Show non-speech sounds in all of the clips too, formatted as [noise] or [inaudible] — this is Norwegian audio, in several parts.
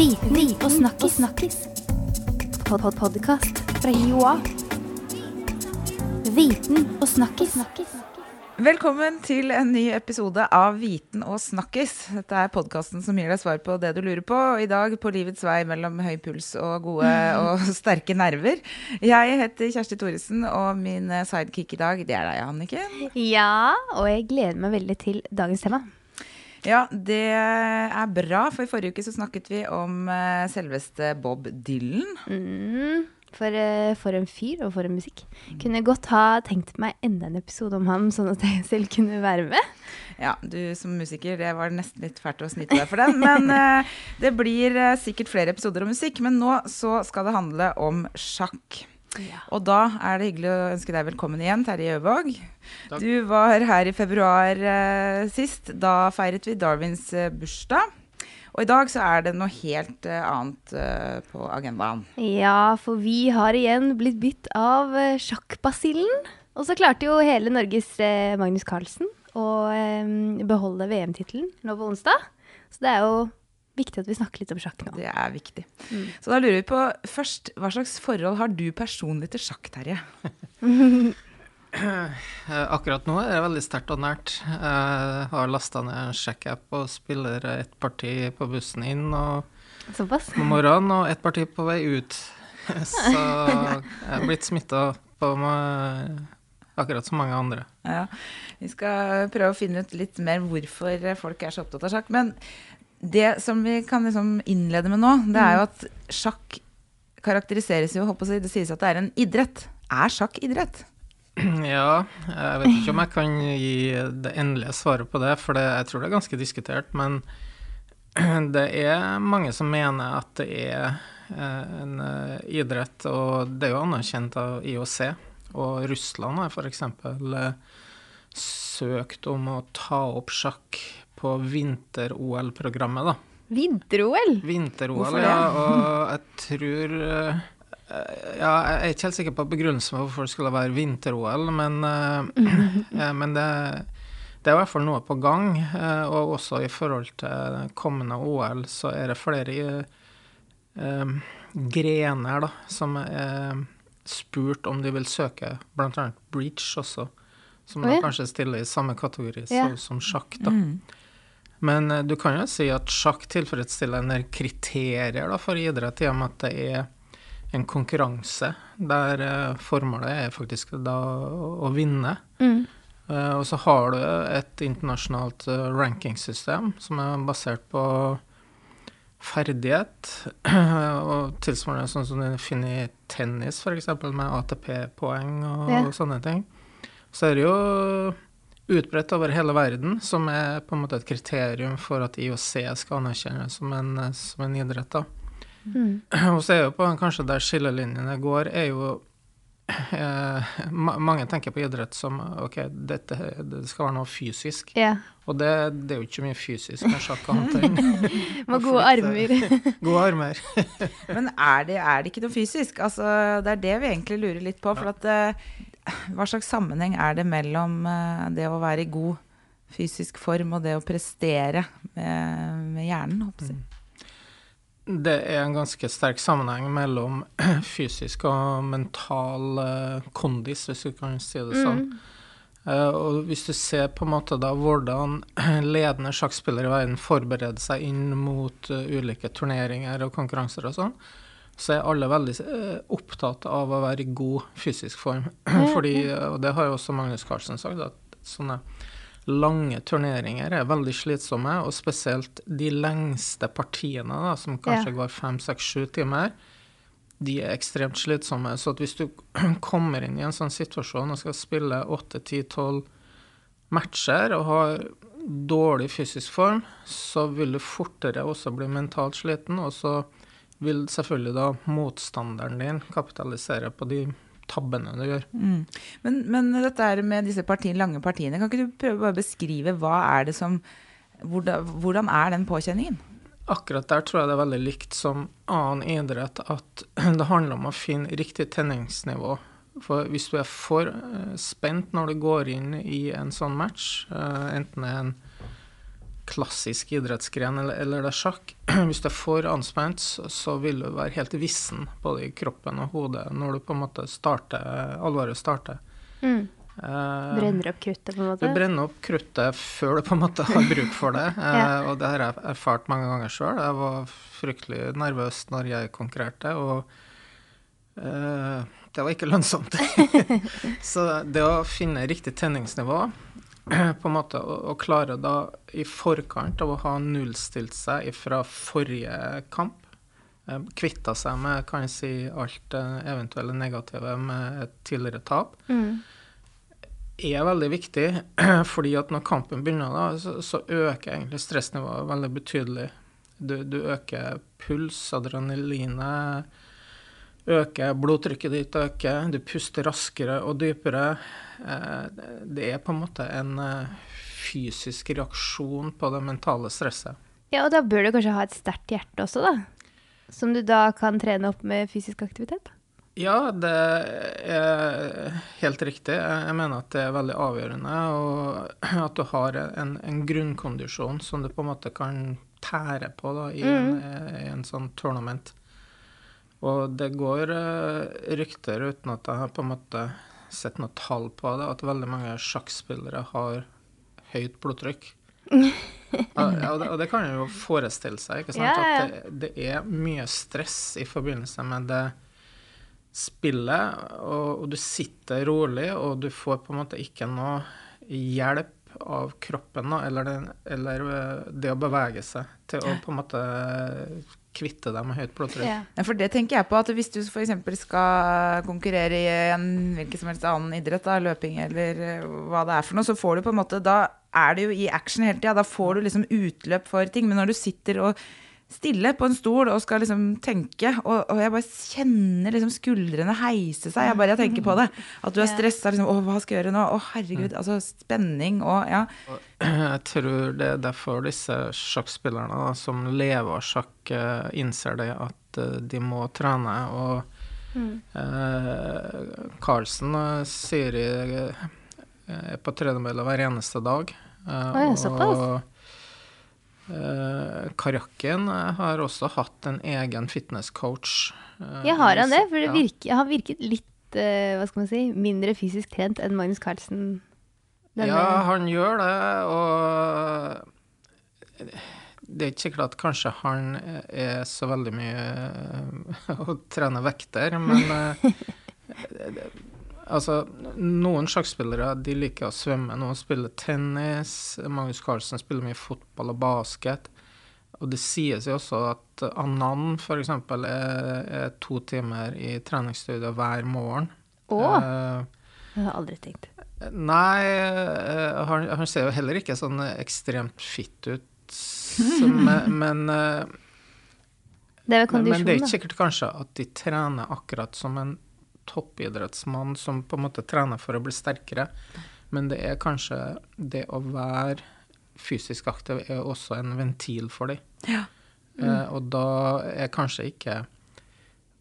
Viten og snakkis. snakkis. Pod -pod Podkast fra Joa. Viten og snakkis. Velkommen til en ny episode av Viten og snakkis. Dette er podkasten som gir deg svar på det du lurer på. Og i dag på livets vei mellom høy puls og gode [laughs] og sterke nerver. Jeg heter Kjersti Thoresen, og min sidekick i dag, det er deg, Anniken. Ja, og jeg gleder meg veldig til dagens tema. Ja, det er bra, for i forrige uke så snakket vi om uh, selveste Bob Dylan. Mm, for, uh, for en fyr, og for en musikk. Kunne godt ha tenkt meg enda en episode om ham, sånn at jeg selv kunne være med. Ja, du som musiker, det var nesten litt fælt å snyte deg for den. Men uh, [laughs] det blir sikkert flere episoder om musikk. Men nå så skal det handle om sjakk. Og da er det hyggelig å ønske deg velkommen igjen, Terje Øvåg. Du var her i februar eh, sist. Da feiret vi Darwins eh, bursdag. Og i dag så er det noe helt eh, annet eh, på agendaen. Ja, for vi har igjen blitt bitt av eh, sjakkbasillen. Og så klarte jo hele Norges eh, Magnus Carlsen å eh, beholde VM-tittelen nå på onsdag. Så det er jo viktig at vi snakker litt om sjakk nå. Det er viktig. Så da lurer vi på først, hva slags forhold har du personlig til sjakk, Terje? Eh, Akkurat nå er det veldig sterkt og nært. Jeg har lasta ned en sjekk-app og spiller et parti på bussen inn og Såpass. på morgenen og et parti på vei ut. [laughs] Så jeg er blitt smitta på meg akkurat som mange andre. Ja, Vi skal prøve å finne ut litt mer hvorfor folk er så opptatt av sjakk. Men det som vi kan liksom innlede med nå, det er jo at sjakk karakteriseres jo, håper jeg, det sies at det er en idrett. Er sjakk idrett? [clears throat] Ja, jeg vet ikke om jeg kan gi det endelige svaret på det, for det, jeg tror det er ganske diskutert. Men [clears throat] det er mange som mener at det er eh, en eh, idrett, og det er jo anerkjent av IOC. Og Russland har f.eks. søkt om å ta opp sjakk på vinter-OL-programmet, da. Vinter-OL! Vinter-OL, ja. Og jeg tror eh, Ja, jeg er ikke helt sikker på begrunnelsen for hvorfor det skulle være vinter-OL, men, eh, [clears throat] eh, men det, det er i hvert fall noe på gang. Og også i forhold til kommende OL, så er det flere eh, grener da, som er spurt om de vil søke, bl.a. breach også. Som oh, ja. kanskje stiller i samme kategori Ja. som sjakk, da. Men eh, du kan jo si at sjakk tilfredsstiller en del kriterier da, for idrett, i og med at det er en konkurranse der eh, formålet er faktisk da å, vinne. Mm. Eh, og så har du et internasjonalt rankingsystem som er basert på ferdighet, [clears throat] og tilsvarende sånn som du finner i tennis, f.eks., med ATP-poeng og, Ja. og sånne ting. Så er det jo utbredt over hele verden, som er på en måte et kriterium for at IOC skal anerkjennes som en, som en idrett. da. Mm. [clears throat] Og så er jo på kanskje der skillelinjene går, er jo [clears throat] eh, ma Mange tenker på idrett som ok, dette, det skal være noe fysisk. Yeah. Og det, det er jo ikke mye fysisk med sjakk annet enn [laughs] Med gode armer. [laughs] gode armer. [laughs] Men er det, er det ikke noe fysisk? Altså, det er det vi egentlig lurer litt på. For at, eh, hva slags sammenheng er det mellom eh, det å være i god fysisk form og det å prestere med, med hjernen? Håper jeg. Det er en ganske sterk sammenheng mellom [clears throat] fysisk og mental eh, kondis, hvis du kan si det sånn. Mm. og hvis du ser på en måte da hvordan [clears throat] ledende sjakkspillere i verden forbereder seg inn mot eh, ulike turneringer og konkurranser og sånn, så er alle veldig eh, opptatt av å være i god fysisk form. [clears throat] Fordi, og det har jo også Magnus Carlsen sagt, at sånne lange turneringer er veldig slitsomme, og spesielt de lengste partiene, da, som kanskje går fem, seks, sju timer, de er ekstremt slitsomme. Så at hvis du [clears throat] kommer inn i en sånn situasjon og skal spille åtte, ti, tolv matcher og har dårlig fysisk form, så vil du fortere også bli mentalt sliten, og så vil selvfølgelig da motstanderen din kapitalisere på de tabbene du gjør. Mm. Men, men dette er med disse partiene, lange partiene, kan ikke du prøve bare beskrive hva er det som hvordan, hvordan er den påkjenningen? Akkurat der tror jeg det er veldig likt som annen idrett, at [clears throat] det handler om å finne riktig tenningsnivå. For hvis du er for eh, spent når du går inn i en sånn match, eh, enten det er en klassisk idrettsgren, eller, eller det er sjakk. [clears throat] Hvis du er for anspent, så, vil du være helt vissen både i kroppen og hodet når du på en måte starter, alvoret starter. Mm. Uh, Brenner opp kruttet, på en måte? du brenner opp kruttet før du på en måte har bruk for det. [laughs] Ja. uh, og det har jeg erfart mange ganger sjøl. Jeg var fryktelig nervøs når jeg konkurrerte, og eh, det var ikke lønnsomt. [laughs] [laughs] Så det å finne riktig tenningsnivå, [clears throat] på en måte, å, å klare da i forkant av å ha nullstilt seg fra forrige kamp, eh, kvitta seg med kan jeg si, alt det eventuelle negative med et tidligere tap, Mm. er veldig viktig, [clears throat] fordi at når kampen begynner, da, så, så øker egentlig stressnivået veldig betydelig. Du, du øker puls, adrenalinet øker, blodtrykket ditt øker, du puster raskere og dypere. Eh, Det er på en måte en eh, fysisk reaksjon på det mentale stresset. Ja, og da bør du kanskje ha et sterkt hjerte også, da? Som du da kan trene opp med fysisk aktivitet? Ja, det er helt riktig. Jeg mener at det er veldig avgjørende. Og at du har en, en grunnkondisjon som du på en måte kan tære på da, i, en, i en sånn tournament. Og det går eh, rykter, uten at jeg har på en måte sett noe tall på det, at veldig mange sjakkspillere har høyt blodtrykk. [laughs] Ja, og, det, og det kan en jo forestille seg. ikke sant? Ja, ja, ja. At det, det er mye stress i forbindelse med det spillet, og, og du sitter rolig, og du får på en måte ikke noe hjelp av kroppen, eller, det, eller eh, det å bevege seg til å på en måte kvitte deg med høyt blodtrykk. Ja. For det tenker jeg på at hvis du f.eks. skal konkurrere i en hvilken som helst annen idrett, da, løping eller eh, hva det er for noe, så får du på en måte Da er det jo i action hele tida. Da får du liksom utløp for ting. Men når du sitter og stille på en stol og skal liksom tenke, og, og jeg bare kjenner liksom skuldrene heise seg. Jeg bare jeg tenker på det. At du er stressa. Liksom, 'Å, hva skal jeg gjøre nå?' Å, herregud. Altså spenning og Ja. [clears throat] Jeg tror det er derfor disse sjakkspillerne da, som lever av sjakk, eh, innser det at eh, de må trene. Og Mm. eh, Carlsen eh, sier jeg er på tredemølla hver eneste dag. Eh, Å ja, såpass. Eh, Karakken har også hatt en egen fitnesscoach. Jeg Ja, har han det? For det virker, han virket litt eh, hva skal man si, mindre fysisk trent enn Magnus Carlsen. Denne- Ja, han gjør det, og det er ikke sikkert at kanskje han er så veldig mye å trene vekter, men eh, [laughs] altså, noen sjakkspillere de liker å svømme, noen spiller tennis, Magnus Carlsen spiller mye fotball og basket. Og det sies jo også at Anand f.eks. Er, er to timer i treningsstudio hver morgen. Å, Uh, det har jeg aldri tenkt. Nei, uh, han, han ser jo heller ikke sånn ekstremt fit ut, som, [laughs] men, uh, Det er men det er ikke sikkert kanskje at de trener akkurat som en toppidrettsmann som på en måte trener for å bli sterkere, men det er kanskje det å være fysisk aktiv er også en ventil for dem. Ja. Eh, og da er kanskje ikke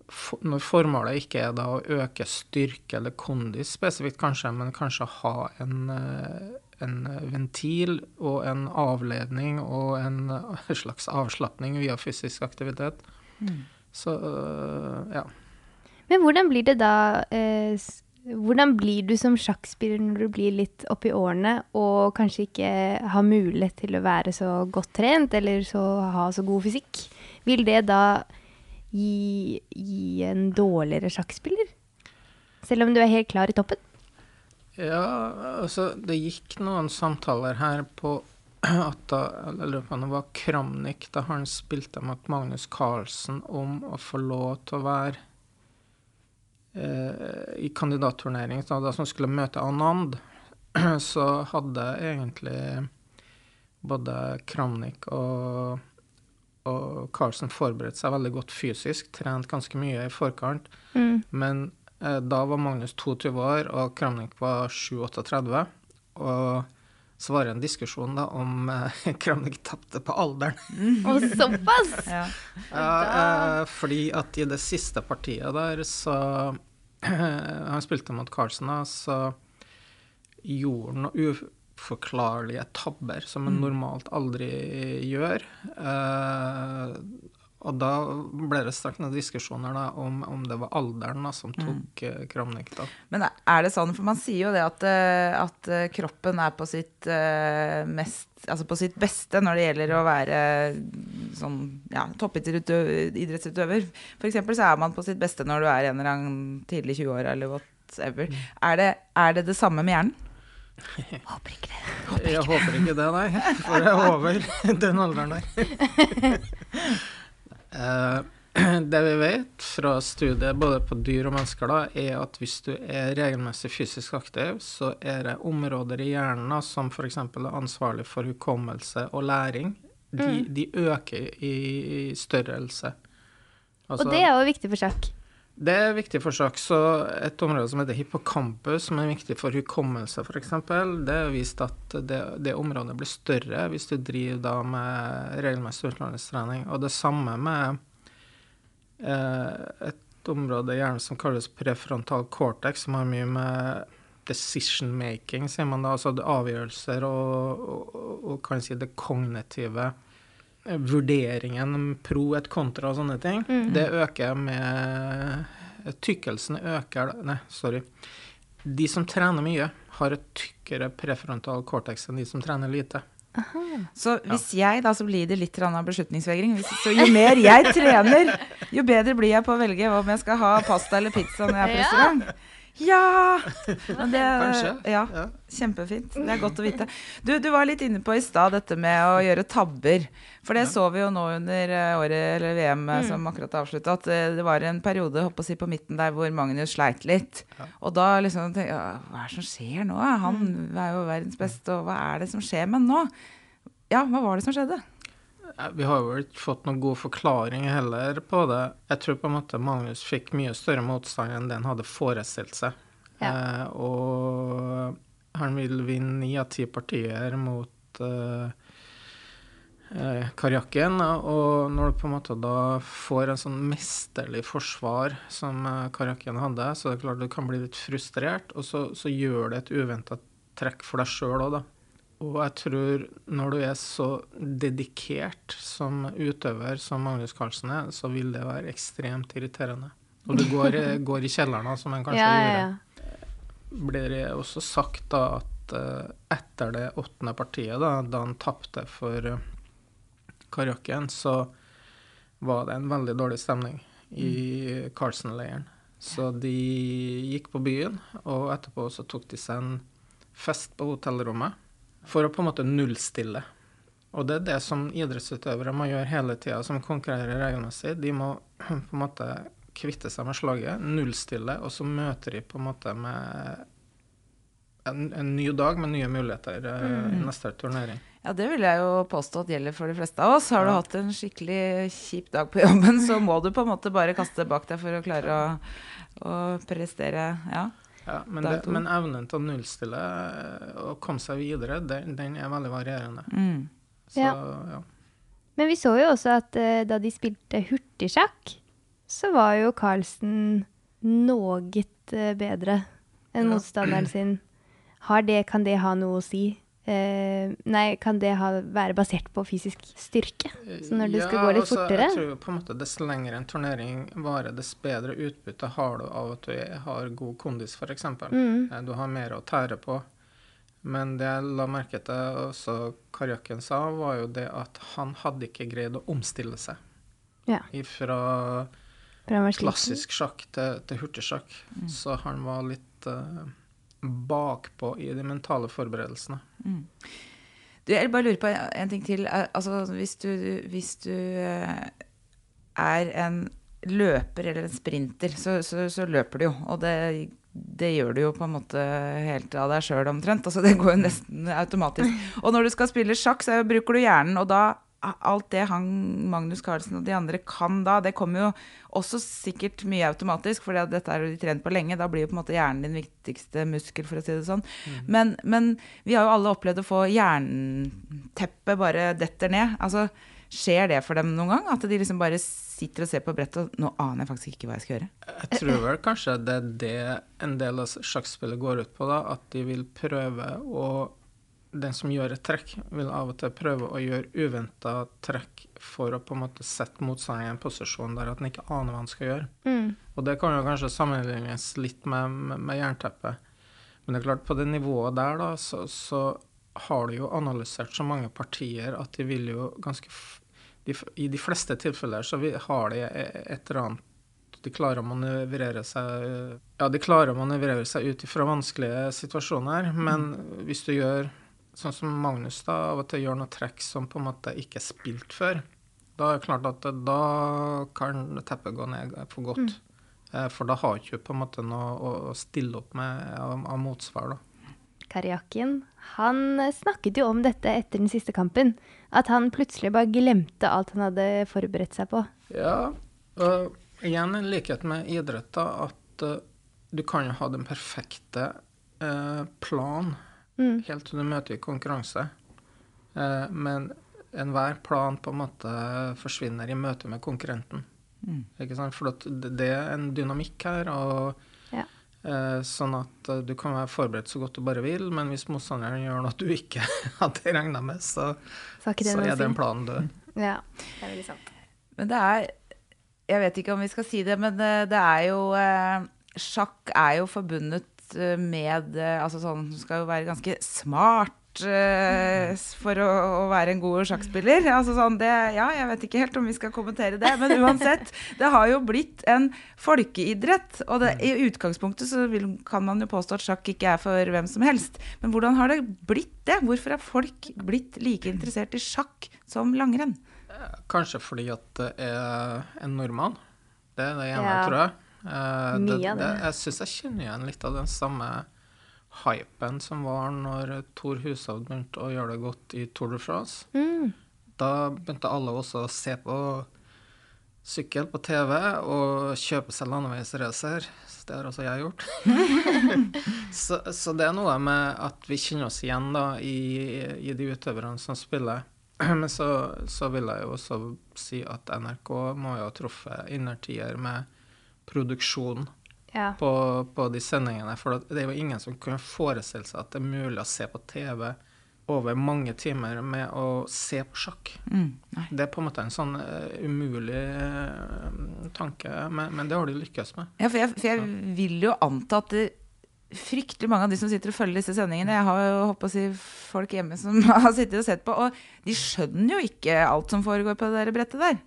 for- Når formålet ikke er da å øke styrke eller kondis spesifikt, kanskje, men kanskje ha en, eh, en ventil og en avledning og en eh, [laughs] slags avslapning via fysisk aktivitet. Så eh, ja. Men hvordan blir det da eh, Hvordan blir du som sjakkspiller når du blir litt oppi årene og kanskje ikke har mulighet til å være så godt trent eller så, ha så god fysikk? Vil det da gi, gi en dårligere sjakkspiller? Selv om du er helt klar i toppen? Ja, altså det gikk noen samtaler her på at da, jeg om det var Kramnik, da han spilte mot Magnus Carlsen om å få lov til å være i kandidatturnering, da, da som skulle møte Anand, [clears throat] så hadde egentlig både Kramnik og, og Carlsen forberedt seg veldig godt fysisk, trent ganske mye i forkant. Mm. Men eh, da var Magnus 22 år, og Kramnik var 7-38. Og så var det en diskusjon da om [laughs] uh, Kramnik tapte på alderen. Og såpass! [laughs] Ja. Ja, eh, fordi at i det siste partiet der, så [clears throat] Han spilte mot Carlsen, da, så gjorde han noe uforklarlige tabber som man normalt aldri gjør. Eh, og da ble det straks noen diskusjoner da, om, om det var alderen da, som tok mm. Kramnik. da. Men er det sånn, for man sier jo det at, eh, at eh, kroppen er på sitt, mest, altså på sitt beste når det gjelder å være sånn, ja, toppidrettsutøver. Eksempel så er man på sitt beste når du er en eller annen tidlig 20-åra eller whatever. Mm. Er, det, er det det samme med hjernen? [laughs] Håper ikke det. Håper ikke jeg håper ikke det, nei. For jeg er over [laughs] den alderen der. [laughs] Eh, [clears throat] det vi vet fra studier både på dyr og mennesker, da, er at hvis du er regelmessig fysisk aktiv, så er det områder i hjernen da, som f.eks. er ansvarlig for hukommelse og læring. De, mm. de øker i, i størrelse. Altså, og det er jo viktig for sjakk? Det er viktig for sjakk. Så et område som heter hippocampus, som er viktig for hukommelse f.eks., det er vist at det, det, området blir større hvis du driver da med regelmessig utenlandstrening. Og det samme med eh, et område i hjernen som kalles prefrontal cortex, som har mye med decision making, sier man da, altså avgjørelser og, og, og, og kan si det kognitive vurderingen pro et kontra og sånne ting, mm. det øker med Tykkelsen øker Nei, sorry. De som trener mye, har et tykkere prefrontal cortex enn de som trener lite. Aha. Så hvis ja. jeg da så blir det litt av beslutningsvegring, så jo mer jeg trener, jo bedre blir jeg på å velge om jeg skal ha pasta eller pizza når jeg er på restaurant. Ja! [laughs] Det, Kanskje. Ja, ja, Kjempefint. Det er godt å vite. Du, du var litt inne på i stad dette med å gjøre tabber. For det ja. så vi jo nå under eh, året, eller VM eh, mm. som akkurat avslutta, at eh, det var en periode å si, på midten der hvor Magnus sleit litt. Ja. Og da liksom tenkte jeg Hva er det som skjer nå? Han mm. er jo verdens beste, og hva er det som skjer med nå? Ja, hva var det som skjedde? Vi har jo ikke fått noen god forklaring heller på det. Jeg tror på en måte Magnus fikk mye større motstand enn det han hadde forestilt seg. Ja. Eh, og han vil vinne ni av ti partier mot eh, eh, Karjakken. Og når du på en måte da får en sånn mesterlig forsvar som eh, Karjakken hadde, så er det klart du kan bli litt frustrert, og så, så gjør det et uventa trekk for deg sjøl òg, da. Og jeg tror når du er så dedikert som utøver som Magnus Carlsen er, så vil det være ekstremt irriterende. Og du går, [laughs] går i kjelleren, som en kanskje ja, gjorde. Ja. Blir det også sagt da at uh, etter det åttende partiet, da, da han tapte for uh, Karakken, så var det en veldig dårlig stemning i mm. Carlsen-leiren. Så de gikk på byen, og etterpå så tok de seg en fest på hotellrommet for å på en måte nullstille. Og det er det som idrettsutøvere må gjøre hele tida, som konkurrerer regelmessig. De må [clears throat] på en måte kvitte seg med slaget, nullstille, og så møter de på en måte med en, en ny dag med nye muligheter eh, mm. neste turnering. Ja, det vil jeg jo påstå at gjelder for de fleste av oss. Har du hatt en skikkelig kjip dag på jobben, så må du på en måte bare kaste det bak deg for å klare å, å prestere. Ja. Ja, men, det, men, evnen til å nullstille eh, og komme seg videre, den, den er veldig varierende. Mm. Så, ja. ja. Men vi så jo også at uh, da de spilte hurtigsjakk, så var jo Carlsen noe uh, bedre enn motstanderen sin. Det, kan det ha noe å si? Uh, nei, kan det ha, være basert på fysisk styrke? Så når du ja, skal gå litt altså, fortere? Jeg tror på en måte Dess lenger en turnering varer, dess bedre utbytte har du av at du har god kondis, f.eks. Mm. Uh, du har mer å tære på. Men det jeg la merke til også Karjakken sa, var jo det at han hadde ikke greid å omstille seg. Ja. Fra klassisk sjakk til, til hurtigsjakk. Mm. Så han var litt uh, bakpå i de mentale forberedelsene. Mm. Du, jeg bare lurer på en ting til. Altså, hvis du, hvis du eh, er en løper eller en sprinter, så, så, så løper du jo. Og det, det, gjør du jo på en måte helt av deg sjøl omtrent. Altså, det går jo nesten automatisk. [laughs] Og når du skal spille sjakk, så bruker du hjernen, og da alt det han, Magnus Carlsen og de andre kan da, det kommer jo også sikkert mye automatisk, for dette er jo de trent på lenge. Da blir jo på en måte hjernen din viktigste muskel, for å si det sånn. Mm. Men, men, vi har jo alle opplevd å få jernteppet bare detter ned. Altså, skjer det for dem noen gang? At de liksom bare sitter og ser på brettet og nå aner jeg faktisk ikke hva jeg skal gjøre? Jeg tror vel kanskje det er det en del av sjakkspillet går ut på, da. At de vil prøve å den som gjør et trekk, vil av og til prøve å gjøre uventa trekk for å på en måte sette motstanderen i en posisjon der at den ikke aner hva han skal gjøre. Mm. Og det kan jo kanskje sammenlignes litt med, med, med jernteppet. Men det er klart, på det nivået der, da, så, så har du jo analysert så mange partier at de vil jo ganske de, I de fleste tilfeller så har de e- et eller annet De klarer å manøvrere seg Ja, de klarer å manøvrere seg ut fra vanskelige situasjoner, men hvis du gjør sånn som Magnus da, av og til gjør noe trekk som på en måte ikke er spilt før, da er det klart at da kan teppet gå ned for godt. Mm. For da har ikke du på en måte noe å stille opp med av, av motsvar, da. Karjakin, han eh, snakket jo om dette etter den siste kampen. At han plutselig bare glemte alt han hadde forberedt seg på. Ja, og igjen en likhet med idrett, da, at eh, du kan jo ha den perfekte eh, plan Mm. helt til du møter i konkurranse. Eh, men enhver plan på en måte forsvinner i møte med konkurrenten. Mm. Ikke sant? For det det er en dynamikk her. og Ja. eh, Sånn at eh, du kan være forberedt så godt du bare vil, men hvis motstanderen gjør noe du ikke [laughs] hadde regna med, så, Så, det så er den planen død. [laughs] Ja, det er veldig sant. Men det er Jeg vet ikke om vi skal si det, men det, det er jo Sjakk er jo forbundet med eh, Altså sånn Du skal jo være ganske smart eh, for å, å være en god sjakkspiller. Altså sånn det Ja, jeg vet ikke helt om vi skal kommentere det, men uansett. Det har jo blitt en folkeidrett. Og det, i utgangspunktet så vil, kan man jo påstå at sjakk ikke er for hvem som helst. Men hvordan har det blitt det? Hvorfor er folk blitt like interessert i sjakk som langrenn? Kanskje fordi at det er en nordmann. Det er det ene, Ja. tror jeg. Mye det, det. det, jeg syns jeg kjenner igjen litt av den samme hypen som var når Thor Hushovd begynte å gjøre det godt i Tour de France. Mm. Da begynte alle også å se på sykkel på TV og kjøpe seg landeveisracer. Det har også jeg gjort. [laughs] så, så det er noe med at vi kjenner oss igjen da i, i de utøverne som spiller. [clears throat] Men så, så vil jeg jo også si at NRK må jo ha truffet innertier med produksjon Ja. på, på de sendingene. For det er jo ingen som kunne forestille seg at det er mulig å se på TV over mange timer med å se på sjakk. Mm. Det er på en måte en sånn uh, umulig uh, tanke, men, men det har de lykkes med. Ja, for jeg, for jeg vil jo anta at det fryktelig mange av de som sitter og følger disse sendingene Jeg har jo håper å si folk hjemme som [laughs] har sittet og sett på, og de skjønner jo ikke alt som foregår på det der brettet der.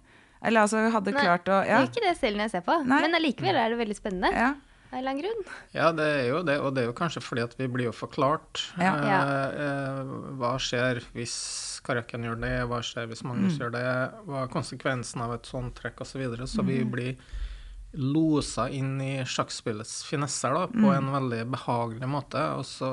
Eller altså hadde Nei, klart å Det er ikke det selv når jeg ser på, Nei. men allikevel er det veldig spennende. ja. Av en eller annen grunn. Ja, det er jo det, og det er jo kanskje fordi at vi blir jo forklart. Ja. Ja. Eh, eh, hva skjer hvis Karaken gjør det, hva skjer hvis Magnus gjør det, hva er konsekvensen av et sånt trekk osv. Så, videre. så vi blir losa inn i sjakkspillets finesser da, på en veldig behagelig måte, og så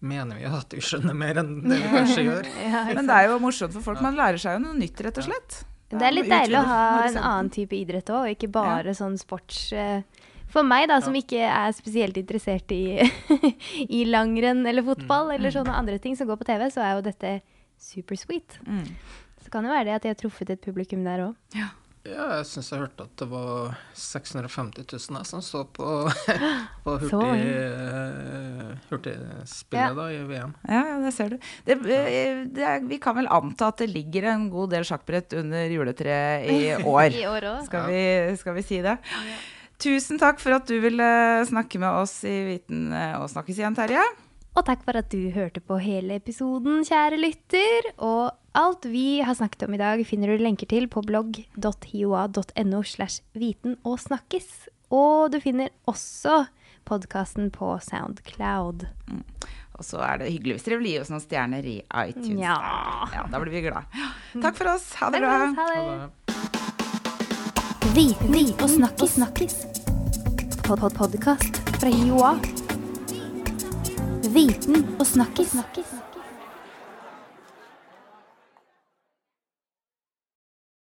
mener vi at vi skjønner mer enn det vi [laughs] kanskje gjør. Ja, Men det er jo morsomt for folk. Man lærer seg jo noe nytt, rett og slett. Det er litt deilig å ha en annen type idrett òg, og ikke bare sånn sports... eh, For meg, da, som ikke er spesielt interessert i, [laughs] i langrenn eller fotball, eller sånne andre ting som går på TV, så er jo dette supersweet. Mm. Så kan det være det at de har truffet et publikum der òg. Ja, jeg syns jeg hørte at det var 650 000 jeg som så på, [gasps] på hurtig, ja. hurtigspillet Ja. da, i VM. Ja, ja, det ser du. Det, eh, det er, vi kan vel anta at det ligger en god del sjakkbrett under juletreet i [laughs] år. I år også. Skal vi, skal vi si det? Tusen takk for at du ville snakke med oss i Viten eh, og snakkes igjen, Terje. Og takk for at du hørte på hele episoden, kjære lytter. Og alt vi har snakket om i dag, finner du lenker til på blogg.hioa.no slash viten og snakkes. Og du finner også podkasten på Soundcloud. Og så er det hyggelig hvis dere vil gi oss noen stjerner i iTunes. Ja. Ja, da blir vi glad. Takk for oss. Ha det bra. Ha Ha det. Viten og snakkis. snakkis. Pod -pod Podkast fra Joa. Viten og snakkis.